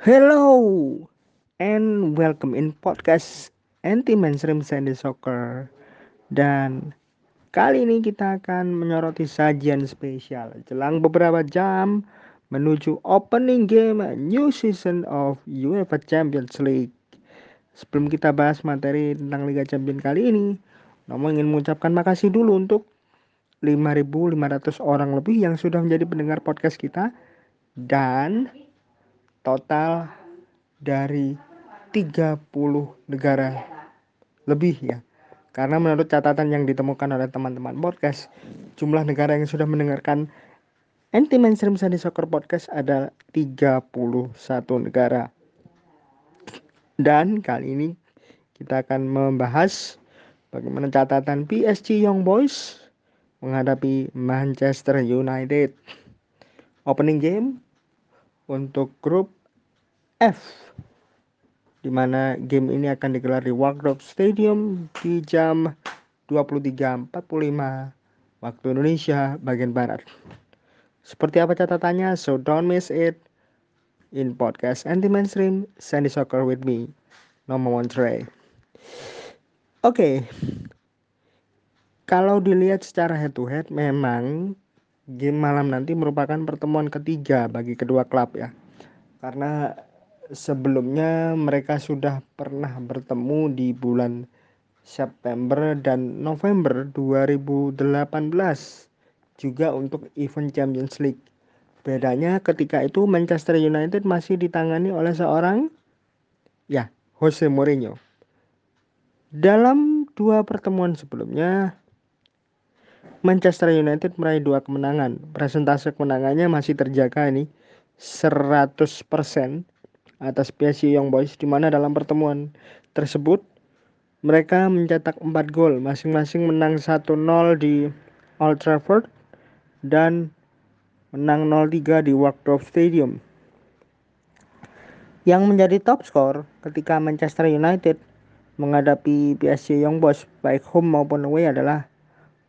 Hello and welcome in podcast anti mainstream Sandy Soccer. Dan kali ini kita akan menyoroti sajian spesial. Jelang beberapa jam menuju opening game new season of UEFA Champions League. Sebelum kita bahas materi tentang Liga Champions kali ini, Nomo ingin mengucapkan makasih dulu untuk 5.500 orang lebih yang sudah menjadi pendengar podcast kita. Dan total dari 30 negara lebih ya. Karena menurut catatan yang ditemukan oleh teman-teman podcast, jumlah negara yang sudah mendengarkan Anti Mainstream Sandy Soccer Podcast ada 31 negara. Dan kali ini kita akan membahas bagaimana catatan PSG Young Boys menghadapi Manchester United. Opening game untuk grup F di mana game ini akan digelar di Wardrobe Stadium di jam 23.45 waktu Indonesia bagian barat. Seperti apa catatannya? So don't miss it in podcast anti mainstream Sandy Soccer with me, Nomo Montre. Oke, okay. kalau dilihat secara head to head, memang game malam nanti merupakan pertemuan ketiga bagi kedua klub ya. Karena sebelumnya mereka sudah pernah bertemu di bulan September dan November 2018 juga untuk event Champions League. Bedanya ketika itu Manchester United masih ditangani oleh seorang ya Jose Mourinho. Dalam dua pertemuan sebelumnya Manchester United meraih dua kemenangan. Presentase kemenangannya masih terjaga ini 100% atas PSG Young Boys di mana dalam pertemuan tersebut mereka mencetak 4 gol, masing-masing menang 1-0 di Old Trafford dan menang 0-3 di Wardrobe Stadium. Yang menjadi top skor ketika Manchester United menghadapi PSG Young Boys baik home maupun away adalah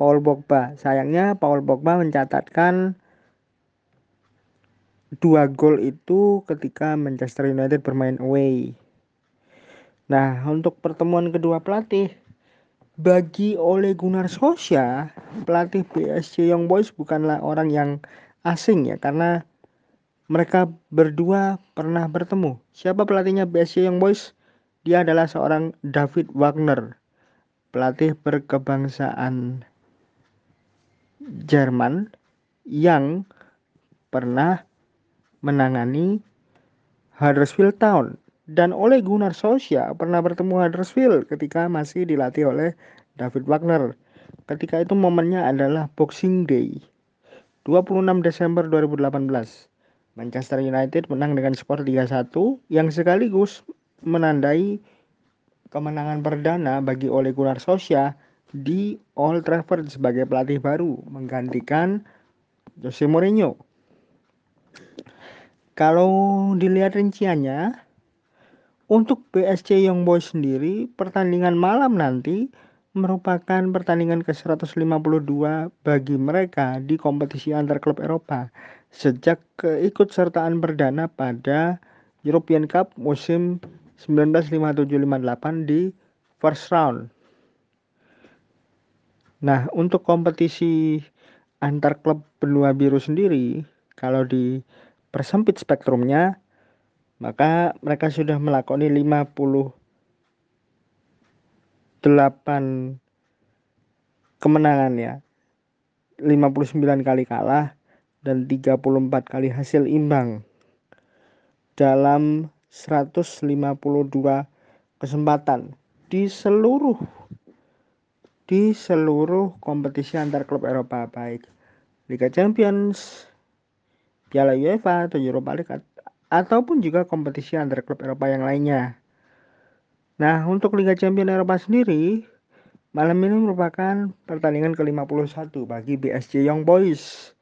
Paul Pogba. Sayangnya Paul Pogba mencatatkan dua gol itu ketika Manchester United bermain away. Nah, untuk pertemuan kedua pelatih, bagi Ole Gunnar Solskjaer, pelatih PSG Young Boys bukanlah orang yang asing ya, karena mereka berdua pernah bertemu. Siapa pelatihnya PSG Young Boys? Dia adalah seorang David Wagner, pelatih berkebangsaan Jerman yang pernah menangani Huddersfield Town dan oleh Gunnar Solskjaer pernah bertemu Huddersfield ketika masih dilatih oleh David Wagner. Ketika itu momennya adalah Boxing Day 26 Desember 2018. Manchester United menang dengan skor 3-1 yang sekaligus menandai kemenangan perdana bagi Ole Gunnar Solskjaer di Old Trafford sebagai pelatih baru menggantikan Jose Mourinho. Kalau dilihat rinciannya, untuk BSC Young Boys sendiri, pertandingan malam nanti merupakan pertandingan ke-152 bagi mereka di kompetisi antar klub Eropa sejak keikutsertaan perdana pada European Cup musim 1957-58 di first round. Nah, untuk kompetisi antar klub benua biru sendiri, kalau di persempit spektrumnya, maka mereka sudah melakoni 58 kemenangan ya. 59 kali kalah dan 34 kali hasil imbang dalam 152 kesempatan di seluruh di seluruh kompetisi antar klub Eropa baik Liga Champions, Piala UEFA atau Europa League ataupun juga kompetisi antar klub Eropa yang lainnya. Nah, untuk Liga Champions Eropa sendiri, malam ini merupakan pertandingan ke-51 bagi BSC Young Boys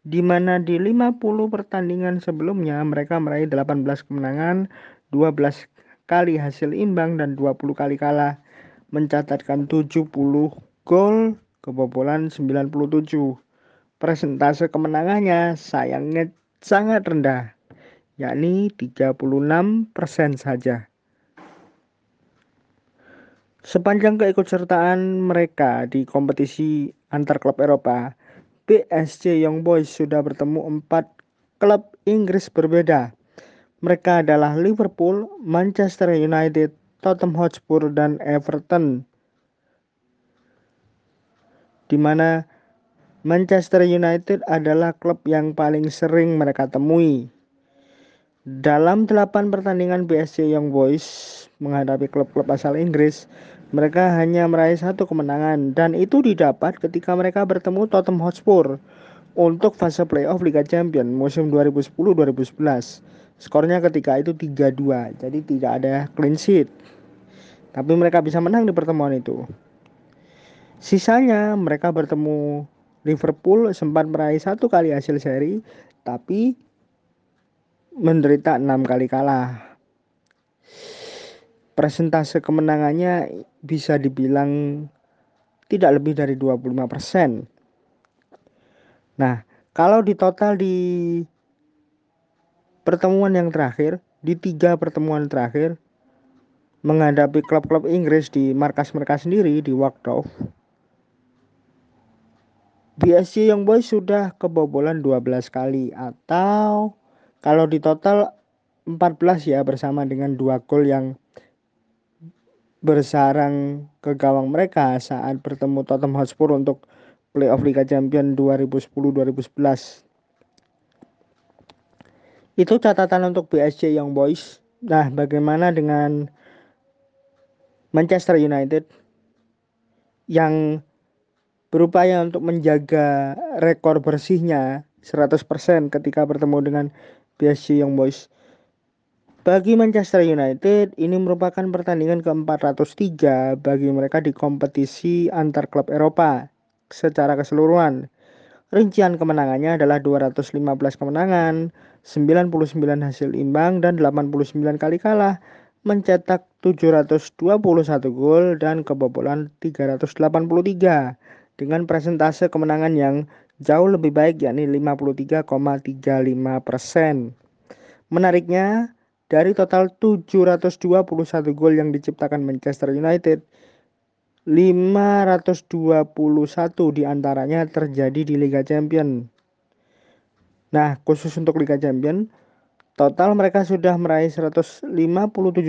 di mana di 50 pertandingan sebelumnya mereka meraih 18 kemenangan, 12 kali hasil imbang dan 20 kali kalah mencatatkan 70 gol, kebobolan 97. Presentase kemenangannya sayangnya sangat rendah, yakni 36% saja. Sepanjang keikutsertaan mereka di kompetisi antar klub Eropa, PSG Young Boys sudah bertemu empat klub Inggris berbeda. Mereka adalah Liverpool, Manchester United, Tottenham Hotspur, dan Everton. Di mana Manchester United adalah klub yang paling sering mereka temui. Dalam 8 pertandingan PSG Young Boys menghadapi klub-klub asal Inggris, mereka hanya meraih satu kemenangan dan itu didapat ketika mereka bertemu Tottenham Hotspur untuk fase playoff Liga Champions musim 2010-2011. Skornya ketika itu 3-2, jadi tidak ada clean sheet. Tapi mereka bisa menang di pertemuan itu. Sisanya mereka bertemu Liverpool sempat meraih satu kali hasil seri, tapi menderita enam kali kalah presentase kemenangannya bisa dibilang tidak lebih dari 25%. Nah, kalau di total di pertemuan yang terakhir, di tiga pertemuan terakhir, menghadapi klub-klub Inggris di markas mereka sendiri di Waktow, BSC Young Boys sudah kebobolan 12 kali atau kalau di total 14 ya bersama dengan dua gol yang bersarang ke gawang mereka saat bertemu Tottenham Hotspur untuk playoff Liga Champions 2010-2011. Itu catatan untuk BSC Young Boys. Nah, bagaimana dengan Manchester United yang berupaya untuk menjaga rekor bersihnya 100% ketika bertemu dengan BSC Young Boys bagi Manchester United, ini merupakan pertandingan ke-403 bagi mereka di kompetisi antar klub Eropa secara keseluruhan. Rincian kemenangannya adalah 215 kemenangan, 99 hasil imbang, dan 89 kali kalah, mencetak 721 gol dan kebobolan 383 dengan presentase kemenangan yang jauh lebih baik yakni 53,35 persen. Menariknya, dari total 721 gol yang diciptakan Manchester United, 521 di antaranya terjadi di Liga Champions. Nah, khusus untuk Liga Champions, total mereka sudah meraih 157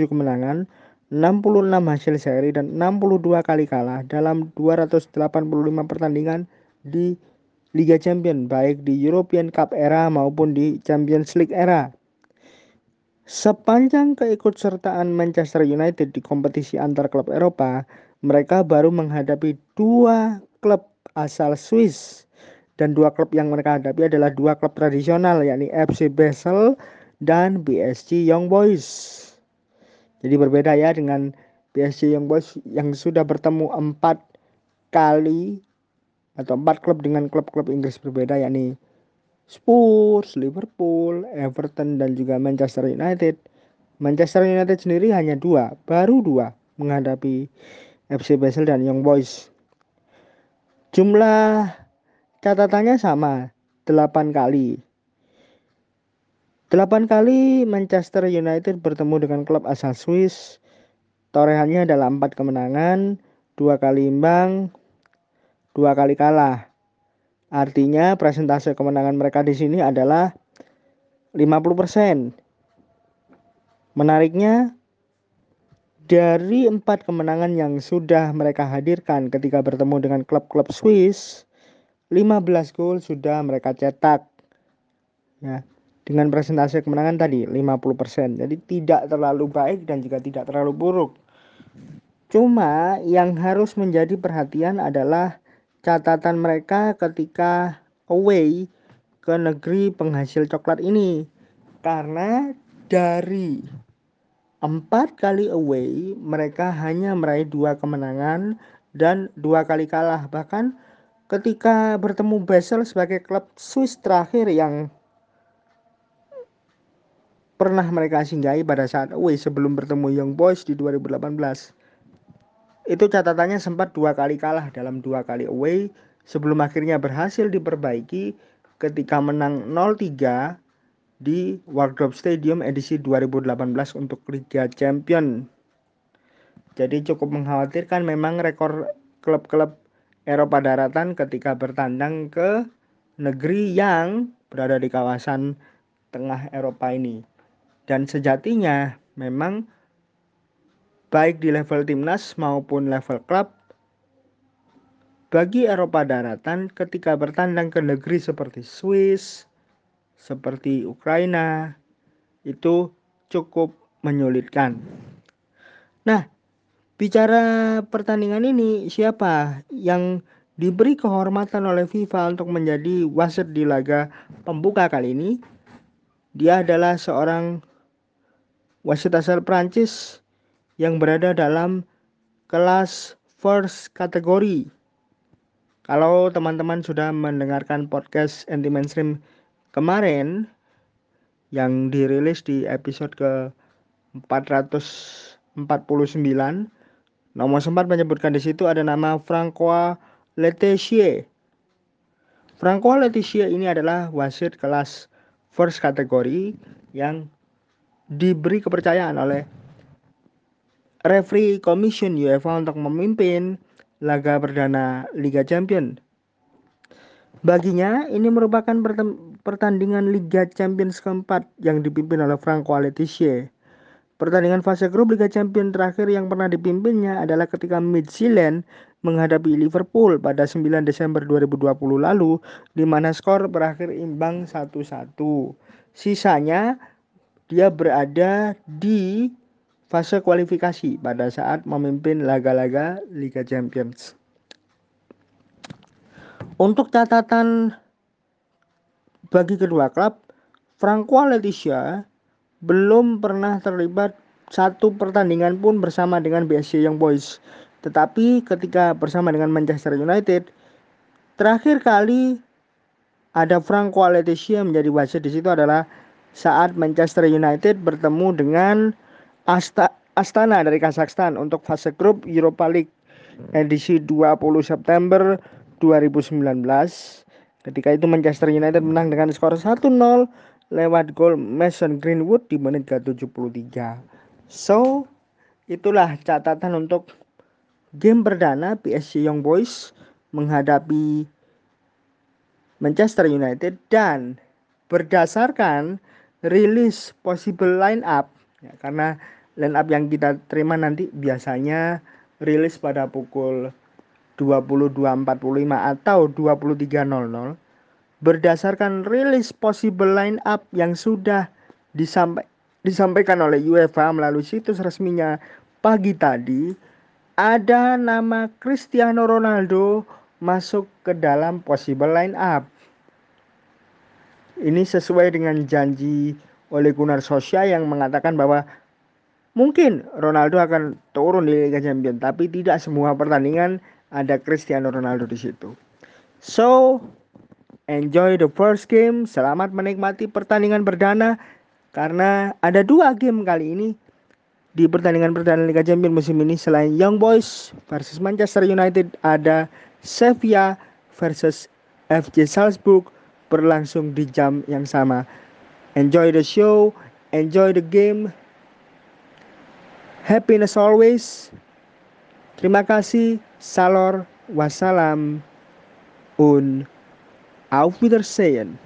kemenangan, 66 hasil seri dan 62 kali kalah dalam 285 pertandingan di Liga Champions baik di European Cup era maupun di Champions League era. Sepanjang keikutsertaan Manchester United di kompetisi antar klub Eropa, mereka baru menghadapi dua klub asal Swiss dan dua klub yang mereka hadapi adalah dua klub tradisional yakni FC Basel dan BSC Young Boys. Jadi berbeda ya dengan BSC Young Boys yang sudah bertemu empat kali atau empat klub dengan klub-klub Inggris berbeda yakni Spurs, Liverpool, Everton, dan juga Manchester United. Manchester United sendiri hanya dua, baru dua menghadapi FC Basel dan Young Boys. Jumlah catatannya sama, 8 kali. 8 kali Manchester United bertemu dengan klub asal Swiss. Torehannya adalah 4 kemenangan, dua kali imbang, dua kali kalah. Artinya presentase kemenangan mereka di sini adalah 50%. Menariknya dari empat kemenangan yang sudah mereka hadirkan ketika bertemu dengan klub-klub Swiss, 15 gol sudah mereka cetak. Ya, dengan presentase kemenangan tadi 50%. Jadi tidak terlalu baik dan juga tidak terlalu buruk. Cuma yang harus menjadi perhatian adalah catatan mereka ketika away ke negeri penghasil coklat ini karena dari empat kali away mereka hanya meraih dua kemenangan dan dua kali kalah bahkan ketika bertemu Basel sebagai klub Swiss terakhir yang pernah mereka singgahi pada saat away sebelum bertemu Young Boys di 2018 itu catatannya sempat dua kali kalah dalam dua kali away sebelum akhirnya berhasil diperbaiki ketika menang 0-3 di Wardrop Stadium edisi 2018 untuk Liga Champion. Jadi cukup mengkhawatirkan memang rekor klub-klub Eropa daratan ketika bertandang ke negeri yang berada di kawasan tengah Eropa ini. Dan sejatinya memang baik di level timnas maupun level klub bagi Eropa daratan ketika bertandang ke negeri seperti Swiss, seperti Ukraina, itu cukup menyulitkan. Nah, bicara pertandingan ini, siapa yang diberi kehormatan oleh FIFA untuk menjadi wasit di laga pembuka kali ini? Dia adalah seorang wasit asal Prancis yang berada dalam kelas first kategori kalau teman-teman sudah mendengarkan podcast anti mainstream kemarin yang dirilis di episode ke 449 nomor sempat menyebutkan di situ ada nama Francois Letizier. Francois Letizier ini adalah wasit kelas first kategori yang diberi kepercayaan oleh referee commission UEFA untuk memimpin laga perdana Liga Champion. Baginya, ini merupakan pertandingan Liga Champions keempat yang dipimpin oleh Franco Letizier. Pertandingan fase grup Liga Champions terakhir yang pernah dipimpinnya adalah ketika Midtjylland menghadapi Liverpool pada 9 Desember 2020 lalu di mana skor berakhir imbang 1-1. Sisanya dia berada di fase kualifikasi pada saat memimpin laga-laga Liga Champions. Untuk catatan bagi kedua klub, Franco Leticia belum pernah terlibat satu pertandingan pun bersama dengan BSC Young Boys. Tetapi ketika bersama dengan Manchester United, terakhir kali ada Franco Leticia menjadi wasit di situ adalah saat Manchester United bertemu dengan Asta Astana dari Kazakhstan untuk fase grup Europa League edisi 20 September 2019. Ketika itu Manchester United menang dengan skor 1-0 lewat gol Mason Greenwood di menit ke-73. So, itulah catatan untuk game perdana PSG Young Boys menghadapi Manchester United dan berdasarkan rilis possible line up ya, karena line up yang kita terima nanti biasanya rilis pada pukul 22.45 atau 23.00 berdasarkan rilis possible line up yang sudah disampai, disampaikan oleh UEFA melalui situs resminya pagi tadi ada nama Cristiano Ronaldo masuk ke dalam possible line up. Ini sesuai dengan janji oleh Gunnar Solskjaer yang mengatakan bahwa mungkin Ronaldo akan turun di Liga Champions, tapi tidak semua pertandingan ada Cristiano Ronaldo di situ. So, enjoy the first game. Selamat menikmati pertandingan perdana karena ada dua game kali ini di pertandingan perdana Liga Champions musim ini selain Young Boys versus Manchester United ada Sevilla versus FC Salzburg berlangsung di jam yang sama. Enjoy the show, enjoy the game. Happiness always. Terima kasih. Salor. Wassalam. Und auf Wiedersehen.